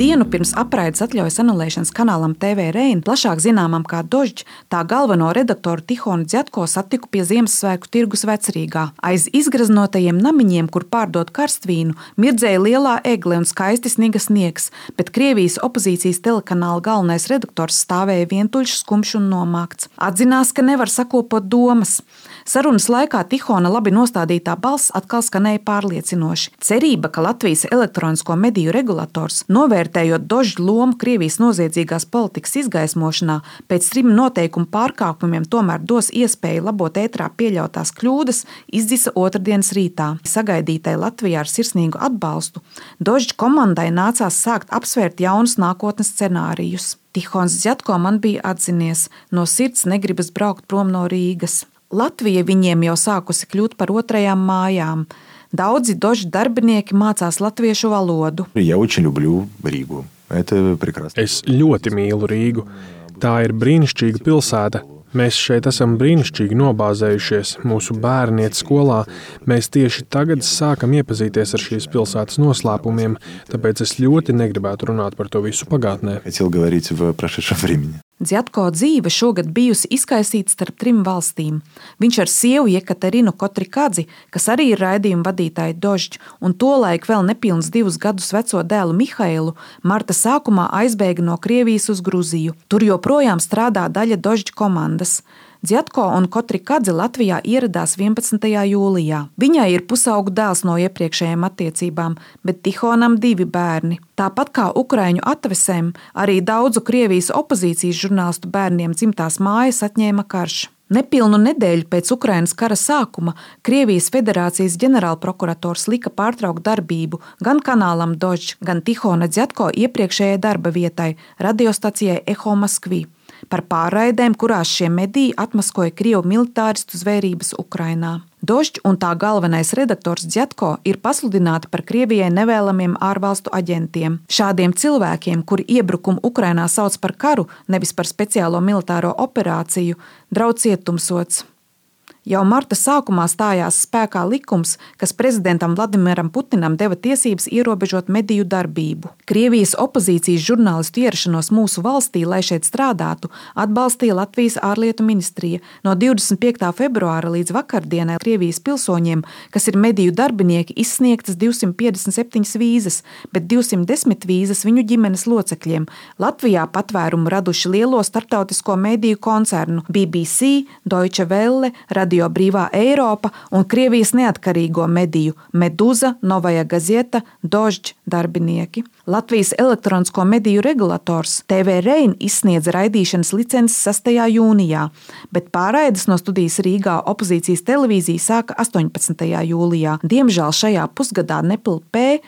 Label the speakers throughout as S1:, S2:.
S1: dienu pirms apraides atļaujas anulēšanas kanālam TV Reina, plašāk zināmam kā Dožģi, tā galveno redaktoru Tihonu Dziatko satiku pie Ziemassvētku tirgus vecrīgā. Aiz izgraznotajiem namiņiem, kur pārdot karstvīnu, mirdzēja lielā egle un skaisti sniega sniegs, bet Krievijas opozīcijas telekanāla galvenais redaktors stāvēja vientuļš, skumjš un nomākts. Atzinās, ka nevar sakopot domas. Sarunas laikā Tihona labi nostādītā balss atkal skanēja pārliecinoši. Cerība, ka Latvijas elektronisko mediju regulators, novērtējot dožu lomu Krievijas noziedzīgās politikas izgaismošanā, pēc trim noteikumu pārkāpumiem tomēr dos iespēju labot ētrā pieļautās kļūdas, izdzisa otrdienas rītā. Sagaidītai Latvijā ar sirsnīgu atbalstu, Dožģa komandai nācās sākt apsvērt jaunus nākotnes scenārijus. Tihons Zjatko man bija atzinies, no sirds negribas braukt prom no Rīgas. Latvija viņiem jau sākusi kļūt par otrajām mājām. Daudzi doži darbinieki mācās latviešu valodu.
S2: Я очень люблю Ригу. Это прекрасно.
S3: Es ļoti mīlu Rīgu. Tā ir brīnišķīga pilsēta. Mēs šeit esam brīnišķīgi nobāzējušies. Mūsu bērni iet skolā. Mēs tieši tagad sākam iepazīties ar šīs pilsētas noslēpumiem, tāpēc es ļoti negribētu runāt par to visu pagātnē.
S1: Dziatko dzīve šogad bijusi izkaisīta starp trim valstīm. Viņš ar sievu Jekaterinu Kotrikadzi, kas arī ir raidījuma vadītāja Dožģa, un tolaik vēl nepilns divus gadus veco dēlu Mihailu, marta sākumā aizbēga no Krievijas uz Gruziju. Tur joprojām strādā daļa Dožģa komandas. Dziatko un Kotrikadze Latvijā ieradās 11. jūlijā. Viņai ir pusaugu dēls no iepriekšējām attiecībām, bet Tihonam divi bērni. Tāpat kā Ukrāņu atvesēm, arī daudzu Krievijas opozīcijas žurnālistu bērniem dzimtās mājas atņēma karš. Nepilnu nedēļu pēc Ukrainas kara sākuma Krievijas federācijas ģenerālprokurators lika pārtraukt darbību gan kanālam Dožs, gan Tihona Dziatko iepriekšējai darba vietai, radiostacijai Eho Maskvī par pārraidēm, kurās šie mediji atmaskoja Krievu militāristu zvērības Ukrainā. Došķis un tā galvenais redaktors Džetko ir pasludināti par Krievijai nevēlamiem ārvalstu aģentiem. Šādiem cilvēkiem, kuri iebrukumu Ukrainā sauc par karu, nevis par speciālo militāro operāciju, draudz cietumsots. Jau marta sākumā stājās spēkā likums, kas prezidentam Vladimiram Putinam deva tiesības ierobežot mediju darbību. Krievijas opozīcijas žurnālistu ierašanos mūsu valstī, lai šeit strādātu, atbalstīja Latvijas ārlietu ministrija. No 25. februāra līdz vakardienai Krievijas pilsoņiem, kas ir mediju darbinieki, izsniegtas 257 vīzas, bet 210 vīzas viņu ģimenes locekļiem. Latvijā patvērumu raduši lielo starptautisko mediju koncernu BBC, Deutsche Welle, Radio Brīvā Eiropa un Krievijas neatkarīgo mediju Meduza, Novaja Gazeta, Dožģ darbinieki. Latvijas elektronisko mediju regulators TV Rein izsniedza raidīšanas licences 6. jūnijā, bet pārraides no studijas Rīgā opozīcijas televīzija sāka 18. jūlijā. Diemžēl šajā pusgadā Nepil P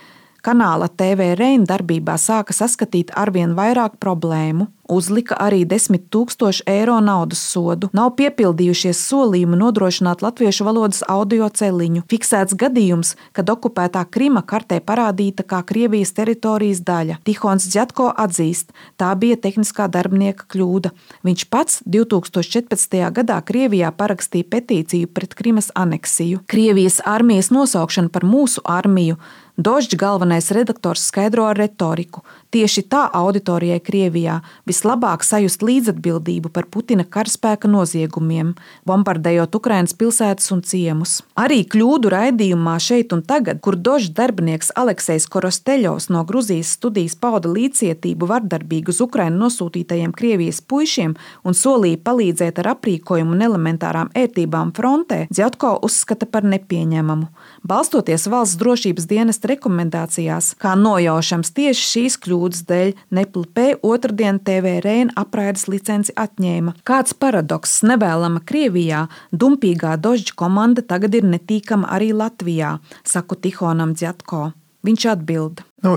S1: kanāla TV Reina darbībā sāka saskatīt arvien vairāk problēmu. Uzlika arī 10 000 eiro naudas sodu. Nav piepildījušies solījumi nodrošināt latviešu valodas audio celiņu. Fiksēts gadījums, kad okupētā Krima kartē parādīta kā Krievijas teritorijas daļa. Tihons Dzjatko atzīst, tā bija tehniskā darbinieka kļūda. Viņš pats 2014. gadā Krievijā parakstīja petīciju pret Krimas aneksiju. Krievijas armijas nosaukšana par mūsu armiju Dožģa galvenais redaktors skaidro ar retoriku. Tieši tā auditorijai Krievijā vislabāk sajust līdzatbildību par Putina karaspēka noziegumiem, bombardējot Ukrainas pilsētas un ciemus. Arī kļūdu raidījumā šeit un tagad, kur Dožs darbinieks Aleksejs Korosteļovs no Gruzijas studijas pauda līdzcietību vardarbīgi uz Ukrainu nosūtītajiem Krievijas puišiem un solīja palīdzēt ar aprīkojumu un elementārām ērtībām frontē, Dziotko uzskata par nepieņemamu. Balstoties valsts drošības dienesta rekomendācijās, kā nojaušams tieši šīs kļūdas dēļ Neplpē otrdien TV Reina apraides licenci atņēma. Kāds paradoks nevēlama Krievijā, dumpīgā Dožģa komanda tagad ir netīkama arī Latvijā, saku Tihonam Dzjatko. Viņš atbild.
S2: Nu,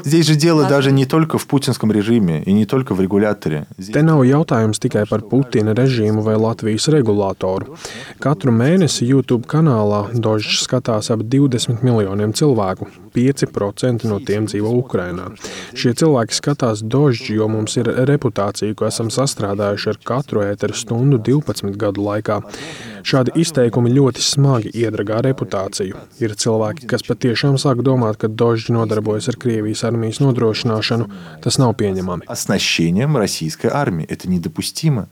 S3: Te nav jautājums tikai par Putina režīmu vai Latvijas regulātoru. Katru mēnesi YouTube kanālā Dožs skatās ap 20 miljoniem cilvēku. 5% no tiem dzīvo Ukrajinā. Šie cilvēki skatās Dožģi, jo mums ir reputācija, ko esam sastrādājuši ar katru ēteru stundu 12 gadu laikā. Šādi izteikumi ļoti smagi iedragā reputāciju. Ir cilvēki, kas patiešām sāk domāt, ka Dožģi nodarbojas ar Krievijas Krievijas armijas nodrošināšanu, tas nav pieņemami.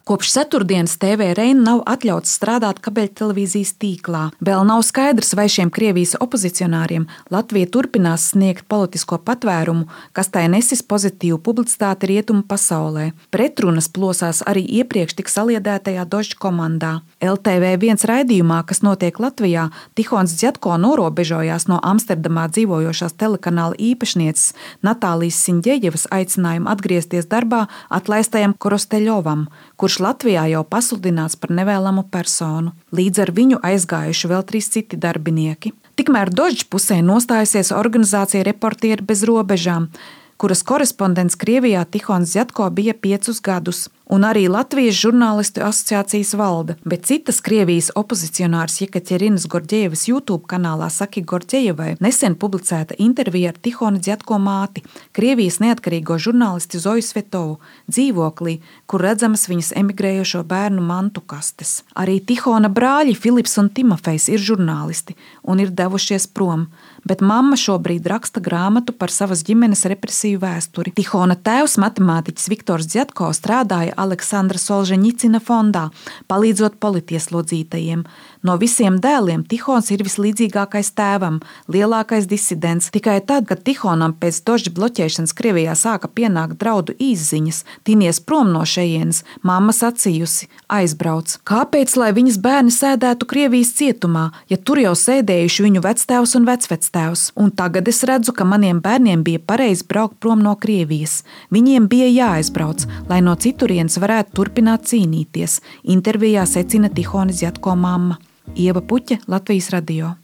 S1: Kopš ceturtdienas TV Reina nav atļauts strādāt kabeļtelevīzijas tīklā. Vēl nav skaidrs, vai šiem Krievijas opozicionāriem Latvija turpinās sniegt politisko patvērumu, kas tai nesis pozitīvu publicitāti rietumu pasaulē. Pretrunas plosās arī iepriekš tik saliedētajā Dožģa komandā. LTV1 raidījumā, kas notiek Latvijā, Tihons Dzjatko norobežojās no Amsterdamā dzīvojošās telekanāla īpašnieces Natālijas Siņģejevas aicinājumu atgriezties darbā atlaistajam Korosteļovam, kurš Latvijā jau pasludināts par nevēlamu personu. Līdz ar viņu aizgājuši vēl trīs citi darbinieki. Tikmēr Dožģa pusē nostājusies organizācija Reportieri bez robežām, kuras korespondents Krievijā Tihons Zjatko bija piecus gadus, un arī Latvijas žurnālistu asociācijas valde, bet citas Krievijas opozicionārs Jekaterinas Gorģievas YouTube kanālā Saki Gorģievai nesen publicēta intervija ar Tihona Zjatko māti, Krievijas neatkarīgo žurnālisti Zoju Svetovu, dzīvoklī, kur redzamas viņas emigrējošo bērnu mantu kastes. Arī Tihona brāļi Filips un Timofejs ir žurnālisti un ir devušies prom, bet mamma šobrīd raksta grāmatu par savas ģimenes represiju vēsturi. Tihona tēvs, matemātiķis Viktors Zietko, strādāja Aleksandra Solženicina fondā, palīdzot politieslodzītajiem. No visiem dēliem Tihons ir vislīdzīgākais tēvam, lielākais disidents. Tikai tad, kad Tihonam pēc doža bloķēšanas Krievijā sāka pienākt draudu izziņas, tinies prom no šejienes, mamma sacījusi: aizbrauc. Kāpēc, lai viņas bērni sēdētu Krievijas cietumā, ja tur jau sēdējuši viņu vectēvs un vecvectēvs? Un tagad es redzu, ka maniem bērniem bija pareizi braukt prom no Krievijas. Viņiem bija jāaizbrauc, lai no citurienes varētu turpināt cīnīties. Intervijā secina Tihonis Jatko mamma. Ieva Puķa, Latvijas radio.